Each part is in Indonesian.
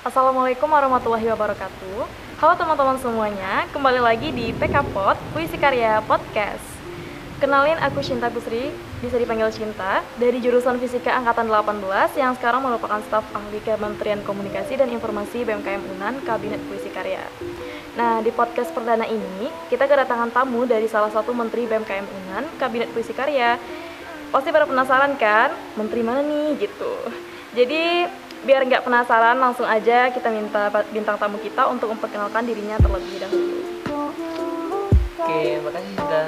Assalamualaikum warahmatullahi wabarakatuh. Halo teman-teman semuanya, kembali lagi di PK Pod Puisi Karya Podcast. Kenalin aku Shinta Kusri, bisa dipanggil Shinta, dari jurusan Fisika Angkatan 18 yang sekarang merupakan staf ahli Kementerian Komunikasi dan Informasi BMKM UNAN Kabinet Puisi Karya. Nah, di podcast perdana ini, kita kedatangan tamu dari salah satu Menteri BMKM UNAN Kabinet Puisi Karya. Pasti pada penasaran kan, Menteri mana nih gitu. Jadi, biar nggak penasaran, langsung aja kita minta bintang tamu kita untuk memperkenalkan dirinya terlebih dahulu. Oke, makasih sudah.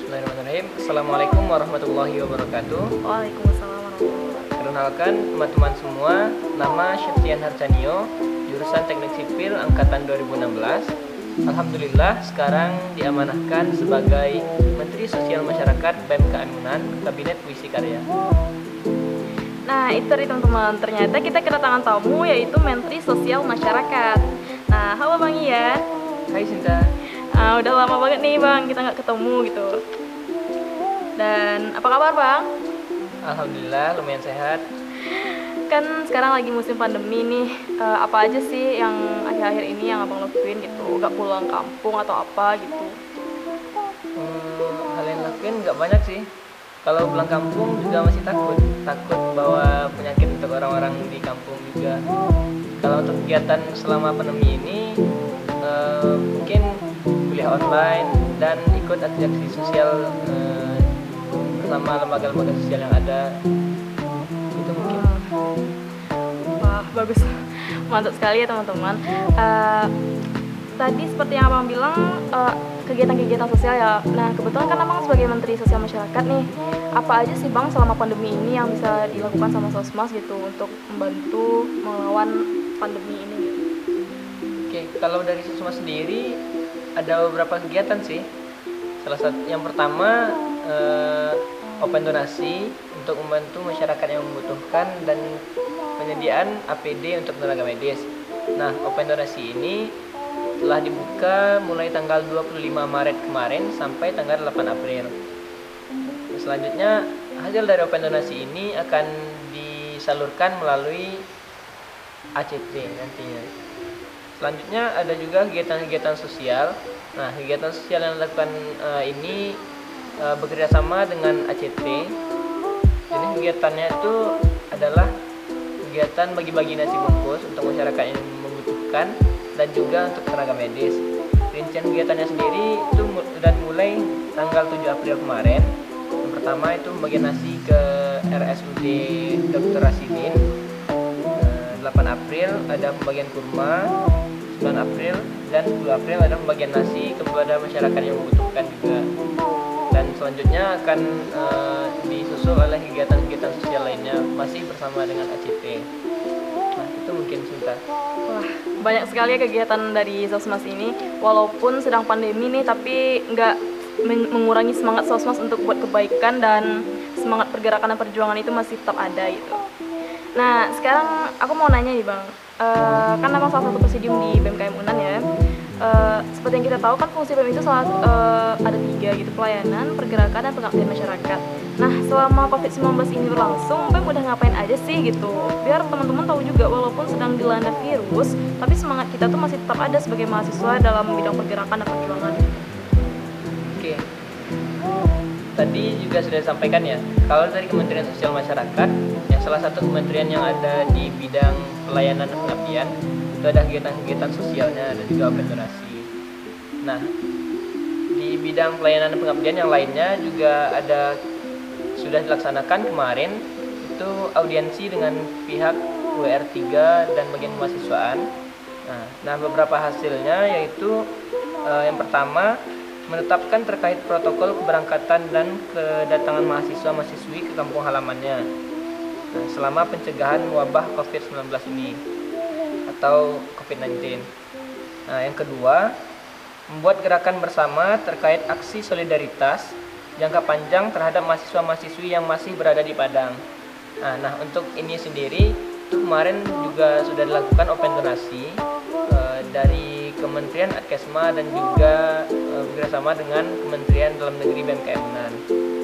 Bismillahirrahmanirrahim. Assalamualaikum warahmatullahi wabarakatuh. Waalaikumsalam warahmatullahi wabarakatuh. Perkenalkan teman-teman semua, nama Syaftian Harcanio, jurusan Teknik Sipil angkatan 2016. Alhamdulillah sekarang diamanahkan sebagai Menteri Sosial Masyarakat UNAN Kabinet Puisi Karya. Nah, itu tadi teman-teman. Ternyata kita kedatangan tamu yaitu Menteri Sosial Masyarakat. Nah, halo Bang Ian. Hai Sinta. Ah, udah lama banget nih Bang, kita nggak ketemu gitu. Dan apa kabar Bang? Alhamdulillah lumayan sehat. Kan sekarang lagi musim pandemi nih. Eh, apa aja sih yang akhir-akhir ini yang abang lakuin gitu? Gak pulang kampung atau apa gitu? Hmm, hal yang lakuin nggak banyak sih. Kalau pulang kampung juga masih takut, takut bawa penyakit untuk orang-orang di kampung juga. Kalau untuk kegiatan selama pandemi ini, eh, mungkin kuliah online dan ikut aksi sosial eh, bersama lembaga-lembaga sosial yang ada. Itu mungkin. Wah, bagus. Mantap sekali ya teman-teman. Eh, tadi seperti yang abang bilang eh, kegiatan-kegiatan sosial ya. Nah kebetulan kan abang sebagai Menteri Sosial Masyarakat nih, apa aja sih bang selama pandemi ini yang bisa dilakukan sama Sosmas gitu untuk membantu melawan pandemi ini? Gitu? Oke, kalau dari Sosma sendiri ada beberapa kegiatan sih. Salah satu yang pertama eh, open donasi untuk membantu masyarakat yang membutuhkan dan penyediaan APD untuk tenaga medis. Nah, open donasi ini telah dibuka mulai tanggal 25 Maret kemarin sampai tanggal 8 April. Selanjutnya, hasil dari open donasi ini akan disalurkan melalui ACT nantinya. Selanjutnya ada juga kegiatan-kegiatan sosial. Nah, kegiatan sosial yang dilakukan eh, ini eh, bekerja sama dengan ACT. Jadi kegiatannya itu adalah kegiatan bagi-bagi nasi bungkus untuk masyarakat yang membutuhkan dan juga untuk tenaga medis. Rincian kegiatannya sendiri itu sudah mulai tanggal 7 April kemarin. Yang pertama itu pembagian nasi ke RSUD Dr. Rasidin. Eh, 8 April ada pembagian kurma, 9 April dan 10 April ada pembagian nasi kepada masyarakat yang membutuhkan juga. Dan selanjutnya akan eh, disusul oleh kegiatan-kegiatan sosial lainnya masih bersama dengan ACT. Itu mungkin Sinta. Wah, banyak sekali ya kegiatan dari Sosmas ini. Walaupun sedang pandemi nih, tapi nggak men- mengurangi semangat Sosmas untuk buat kebaikan dan semangat pergerakan dan perjuangan itu masih tetap ada gitu. Nah, sekarang aku mau nanya nih bang, Eh, kan abang salah satu presidium di BMKM Unan ya. Eh, seperti yang kita tahu kan fungsi BEM itu salah eh, ada tiga gitu pelayanan, pergerakan dan pengabdian masyarakat. Nah selama COVID-19 ini berlangsung, BEM udah ngapain aja sih gitu? Biar teman-teman tahu juga walaupun sedang dilanda virus, tapi semangat kita tuh masih tetap ada sebagai mahasiswa dalam bidang pergerakan dan perjuangan. Oke. Tadi juga sudah disampaikan ya, kalau dari Kementerian Sosial Masyarakat, yang salah satu kementerian yang ada di bidang pelayanan dan pengabdian, itu ada kegiatan-kegiatan sosialnya dan juga open donasi. Nah, di bidang pelayanan pengabdian yang lainnya juga ada sudah dilaksanakan kemarin itu audiensi dengan pihak WR3 dan bagian kemahasiswaan. Nah, nah beberapa hasilnya yaitu eh, yang pertama menetapkan terkait protokol keberangkatan dan kedatangan mahasiswa-mahasiswi ke kampung halamannya nah, selama pencegahan wabah COVID-19 ini atau COVID-19. Nah, yang kedua, membuat gerakan bersama terkait aksi solidaritas jangka panjang terhadap mahasiswa-mahasiswi yang masih berada di Padang. Nah, nah untuk ini sendiri itu kemarin juga sudah dilakukan open donasi eh, dari Kementerian Adkesma dan juga eh, bekerjasama dengan Kementerian Dalam Negeri BMKM Unan.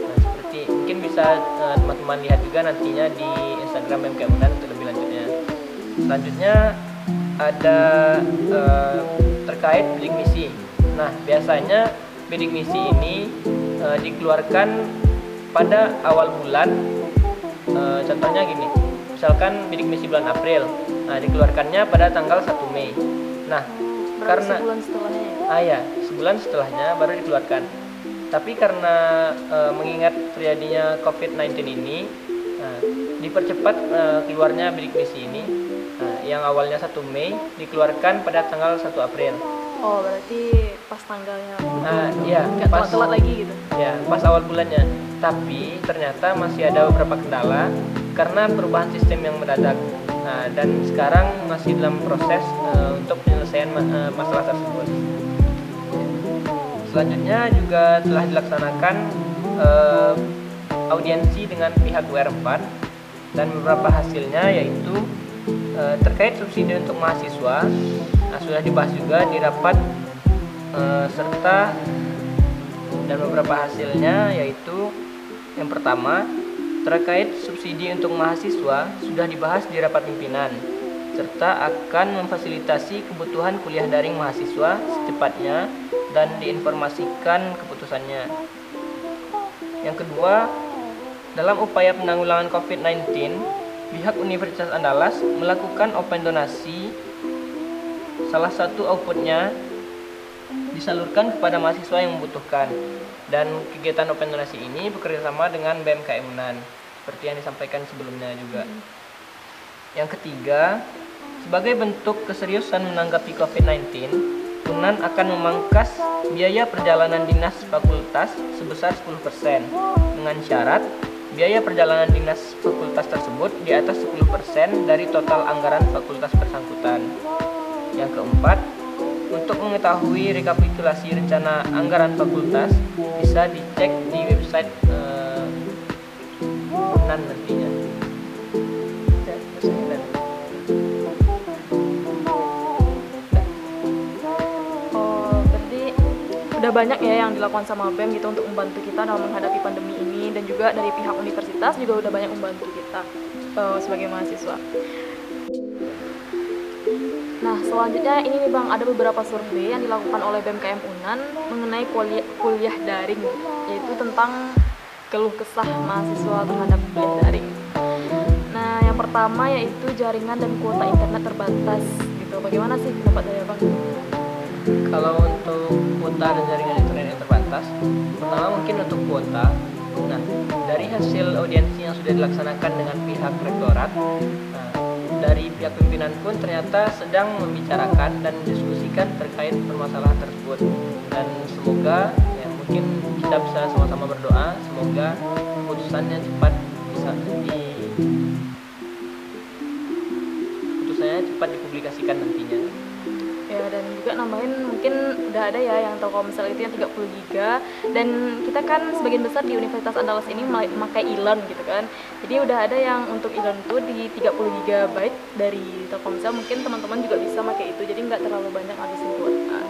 Nah, seperti mungkin bisa eh, teman-teman lihat juga nantinya di Instagram BMKM Unan untuk lebih lanjutnya. selanjutnya ada uh, terkait bidik misi. Nah biasanya bidik misi ini uh, dikeluarkan pada awal bulan uh, contohnya gini misalkan bidik misi bulan April nah dikeluarkannya pada tanggal 1 Mei. Nah Berarti karena sebulan setelahnya ya? ah ya sebulan setelahnya baru dikeluarkan. Tapi karena e, mengingat terjadinya COVID-19 ini nah, dipercepat e, keluarnya bidik misi ini yang awalnya 1 Mei dikeluarkan pada tanggal 1 April. Oh berarti pas tanggalnya. Nah ya nggak pas telat-telat lagi gitu? ya pas awal bulannya. Tapi ternyata masih ada beberapa kendala karena perubahan sistem yang mendadak. Nah, dan sekarang masih dalam proses e, untuk penyelesaian e, masalah tersebut. Selanjutnya juga telah dilaksanakan eh, audiensi dengan pihak WR4 dan beberapa hasilnya yaitu eh, terkait subsidi untuk mahasiswa nah, sudah dibahas juga di rapat eh, serta dan beberapa hasilnya yaitu yang pertama terkait subsidi untuk mahasiswa sudah dibahas di rapat pimpinan serta akan memfasilitasi kebutuhan kuliah daring mahasiswa secepatnya dan diinformasikan keputusannya. Yang kedua, dalam upaya penanggulangan COVID-19, pihak Universitas Andalas melakukan open donasi. Salah satu outputnya disalurkan kepada mahasiswa yang membutuhkan. Dan kegiatan open donasi ini bekerjasama dengan BMKM UNAN, seperti yang disampaikan sebelumnya juga. Yang ketiga, sebagai bentuk keseriusan menanggapi COVID-19, Unan akan memangkas biaya perjalanan dinas fakultas sebesar 10% dengan syarat biaya perjalanan dinas fakultas tersebut di atas 10% dari total anggaran fakultas bersangkutan. Yang keempat, untuk mengetahui rekapitulasi rencana anggaran fakultas bisa dicek di website uh, Unan nantinya. Ya. Oh berarti udah banyak ya yang dilakukan sama BEM gitu untuk membantu kita dalam menghadapi pandemi ini dan juga dari pihak universitas juga udah banyak membantu kita eh, sebagai mahasiswa. Nah selanjutnya ini nih bang ada beberapa survei yang dilakukan oleh BMKM Unan mengenai kuliah, kuliah daring yaitu tentang keluh kesah mahasiswa terhadap kuliah daring. Nah yang pertama yaitu jaringan dan kuota internet terbatas gitu. Bagaimana sih pendapat dari bang? Kalau untuk kuota dan jaringan internet yang terbatas, pertama mungkin untuk kuota. Nah, dari hasil audiensi yang sudah dilaksanakan dengan pihak rektorat, nah, dari pihak pimpinan pun ternyata sedang membicarakan dan mendiskusikan terkait permasalahan tersebut. Dan semoga ya mungkin kita bisa sama-sama berdoa, semoga keputusannya cepat bisa di cepat dipublikasikan nantinya. Ya dan juga nambahin mungkin udah ada ya yang Telkomsel itu yang 30 giga dan kita kan sebagian besar di Universitas Andalas ini mema- memakai e-learn gitu kan. Jadi udah ada yang untuk e-learn itu di 30 GB dari Telkomsel mungkin teman-teman juga bisa pakai itu jadi nggak terlalu banyak habisin kuota.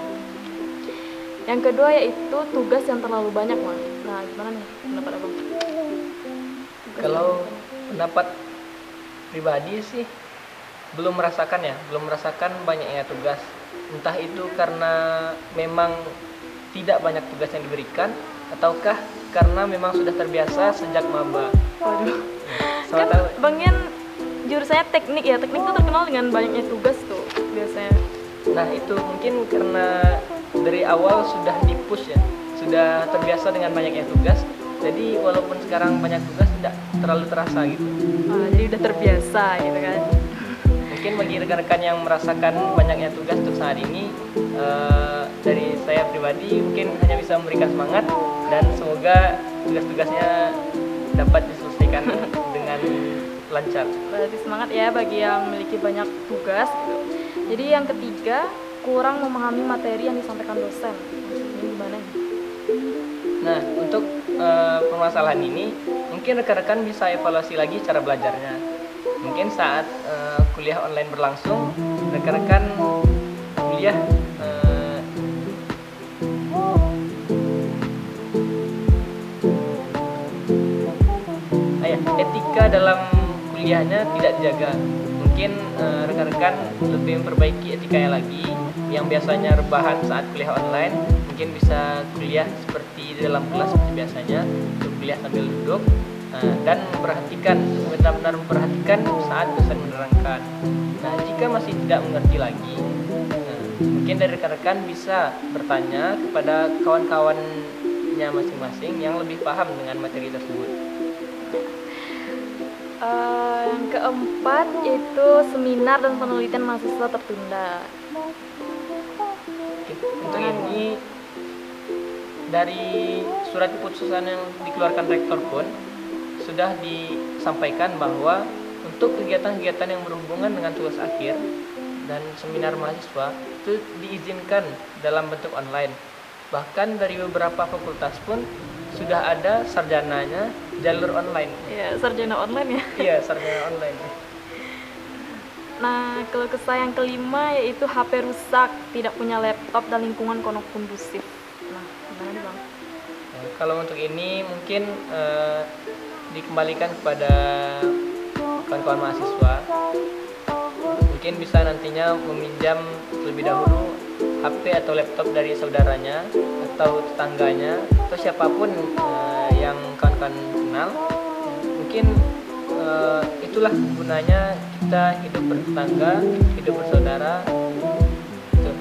Yang kedua yaitu tugas yang terlalu banyak Bang. Nah gimana nih pendapat abang? Kalau pendapat pribadi sih belum merasakan ya, belum merasakan banyaknya tugas. Entah itu karena memang tidak banyak tugas yang diberikan ataukah karena memang sudah terbiasa sejak maba. Waduh. Sama kan tahu. Bang Yan jurusannya teknik ya teknik tuh terkenal dengan banyaknya tugas tuh biasanya. Nah, itu mungkin karena dari awal sudah dipush ya, sudah terbiasa dengan banyaknya tugas. Jadi walaupun sekarang banyak tugas tidak terlalu terasa gitu. Ah, jadi udah terbiasa gitu kan. Mungkin bagi rekan-rekan yang merasakan banyaknya tugas untuk saat ini eh, dari saya pribadi mungkin hanya bisa memberikan semangat dan semoga tugas-tugasnya dapat diselesaikan dengan lancar Berarti semangat ya bagi yang memiliki banyak tugas gitu. Jadi yang ketiga, kurang memahami materi yang disampaikan dosen. Ini gimana nih? nah untuk eh, permasalahan ini mungkin rekan-rekan bisa evaluasi lagi cara belajarnya mungkin saat eh, kuliah online berlangsung rekan-rekan kuliah eh, ah ya, etika dalam kuliahnya tidak dijaga. Mungkin eh, rekan-rekan lebih memperbaiki etikanya lagi yang biasanya rebahan saat kuliah online mungkin bisa kuliah seperti dalam kelas seperti biasanya kuliah sambil duduk eh, dan memperhatikan benar-benar memperhatikan saat dosen menerangkan nah jika masih tidak mengerti lagi eh, mungkin dari rekan-rekan bisa bertanya kepada kawan-kawannya masing-masing yang lebih paham dengan materi tersebut yang keempat itu seminar dan penelitian mahasiswa tertunda. Oke, Untuk ini dari surat keputusan yang dikeluarkan rektor pun sudah disampaikan bahwa untuk kegiatan-kegiatan yang berhubungan dengan tugas akhir dan seminar mahasiswa itu diizinkan dalam bentuk online. Bahkan dari beberapa fakultas pun sudah ada sarjananya jalur online. Ya, sarjana online ya. Iya, sarjana online. Nah, kalau kesah yang kelima yaitu HP rusak, tidak punya laptop dan lingkungan konok kondusif. Nah, gimana nih bang? Nah, kalau untuk ini mungkin eh, dikembalikan kepada kawan-kawan mahasiswa. Mungkin bisa nantinya meminjam terlebih dahulu HP atau laptop dari saudaranya atau tetangganya atau siapa pun eh, yang kawan-kawan kenal. Mungkin eh, itulah gunanya kita hidup bertetangga, hidup bersaudara. Gitu.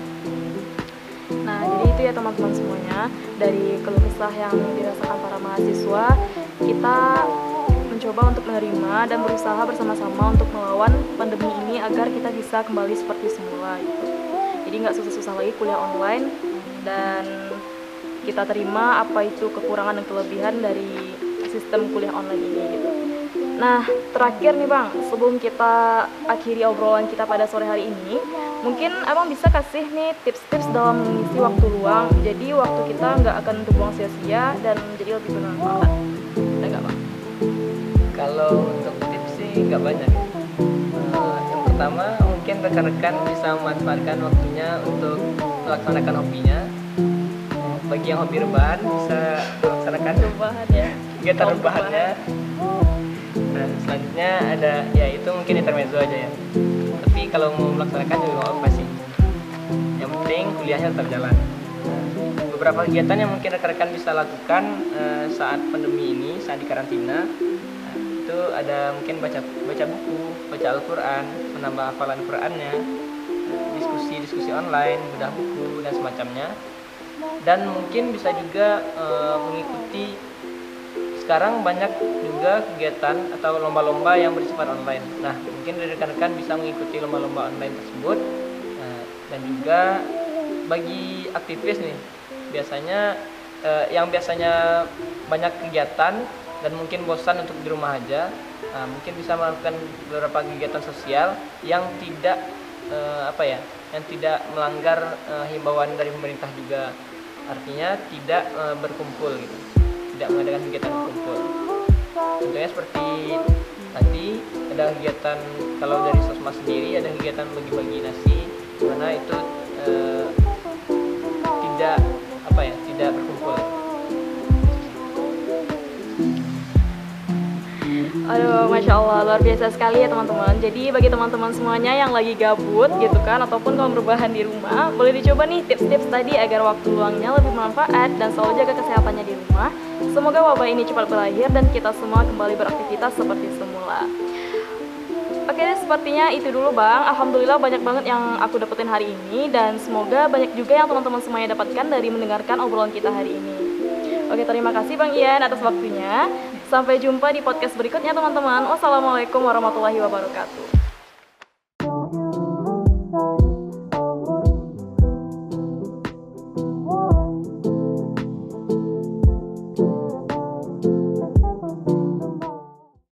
Nah, jadi itu ya teman-teman semuanya dari keluh kesah yang dirasakan para mahasiswa, kita mencoba untuk menerima dan berusaha bersama-sama untuk melawan pandemi ini agar kita bisa kembali seperti semula gitu. Jadi nggak susah-susah lagi kuliah online dan kita terima apa itu kekurangan dan kelebihan dari sistem kuliah online ini gitu. Nah, terakhir nih Bang, sebelum kita akhiri obrolan kita pada sore hari ini, mungkin Abang bisa kasih nih tips-tips dalam mengisi waktu luang, jadi waktu kita nggak akan terbuang sia-sia dan menjadi lebih bermanfaat. Ada nggak Bang? Kalau untuk tips sih nggak banyak. Eh, yang pertama mungkin rekan-rekan bisa memanfaatkan waktunya untuk melaksanakan hobinya. Bagi yang hobi rebahan bisa melaksanakan Perubahan ya. kegiatan Oh, rebahannya. Nah selanjutnya ada ya itu mungkin intermezzo aja ya. Tapi kalau mau melaksanakan juga apa sih. Yang penting kuliahnya tetap jalan. Beberapa kegiatan yang mungkin rekan-rekan bisa lakukan eh, saat pandemi ini, saat di karantina, Nah, itu ada mungkin baca baca buku, baca Al-Qur'an, menambah hafalan Qur'annya, diskusi-diskusi online, bedah buku dan semacamnya. Dan mungkin bisa juga eh, mengikuti sekarang banyak juga kegiatan atau lomba-lomba yang bersifat online. Nah, mungkin rekan-rekan bisa mengikuti lomba-lomba online tersebut. Nah, dan juga bagi aktivis nih, biasanya eh, yang biasanya banyak kegiatan dan mungkin bosan untuk di rumah aja, nah, mungkin bisa melakukan beberapa kegiatan sosial yang tidak eh, apa ya, yang tidak melanggar eh, himbauan dari pemerintah juga. Artinya tidak eh, berkumpul gitu tidak mengadakan kegiatan berkumpul. Contohnya seperti tadi ada kegiatan kalau dari sosma sendiri ada kegiatan bagi-bagi nasi, mana itu masya Allah, luar biasa sekali ya teman-teman. Jadi bagi teman-teman semuanya yang lagi gabut gitu kan, ataupun kalau berbahan di rumah, boleh dicoba nih tips-tips tadi agar waktu luangnya lebih bermanfaat dan selalu jaga kesehatannya di rumah. Semoga wabah ini cepat berakhir dan kita semua kembali beraktivitas seperti semula. Oke sepertinya itu dulu Bang. Alhamdulillah banyak banget yang aku dapetin hari ini dan semoga banyak juga yang teman-teman semuanya dapatkan dari mendengarkan obrolan kita hari ini. Oke, terima kasih Bang Ian atas waktunya. Sampai jumpa di podcast berikutnya teman-teman. Wassalamualaikum warahmatullahi wabarakatuh.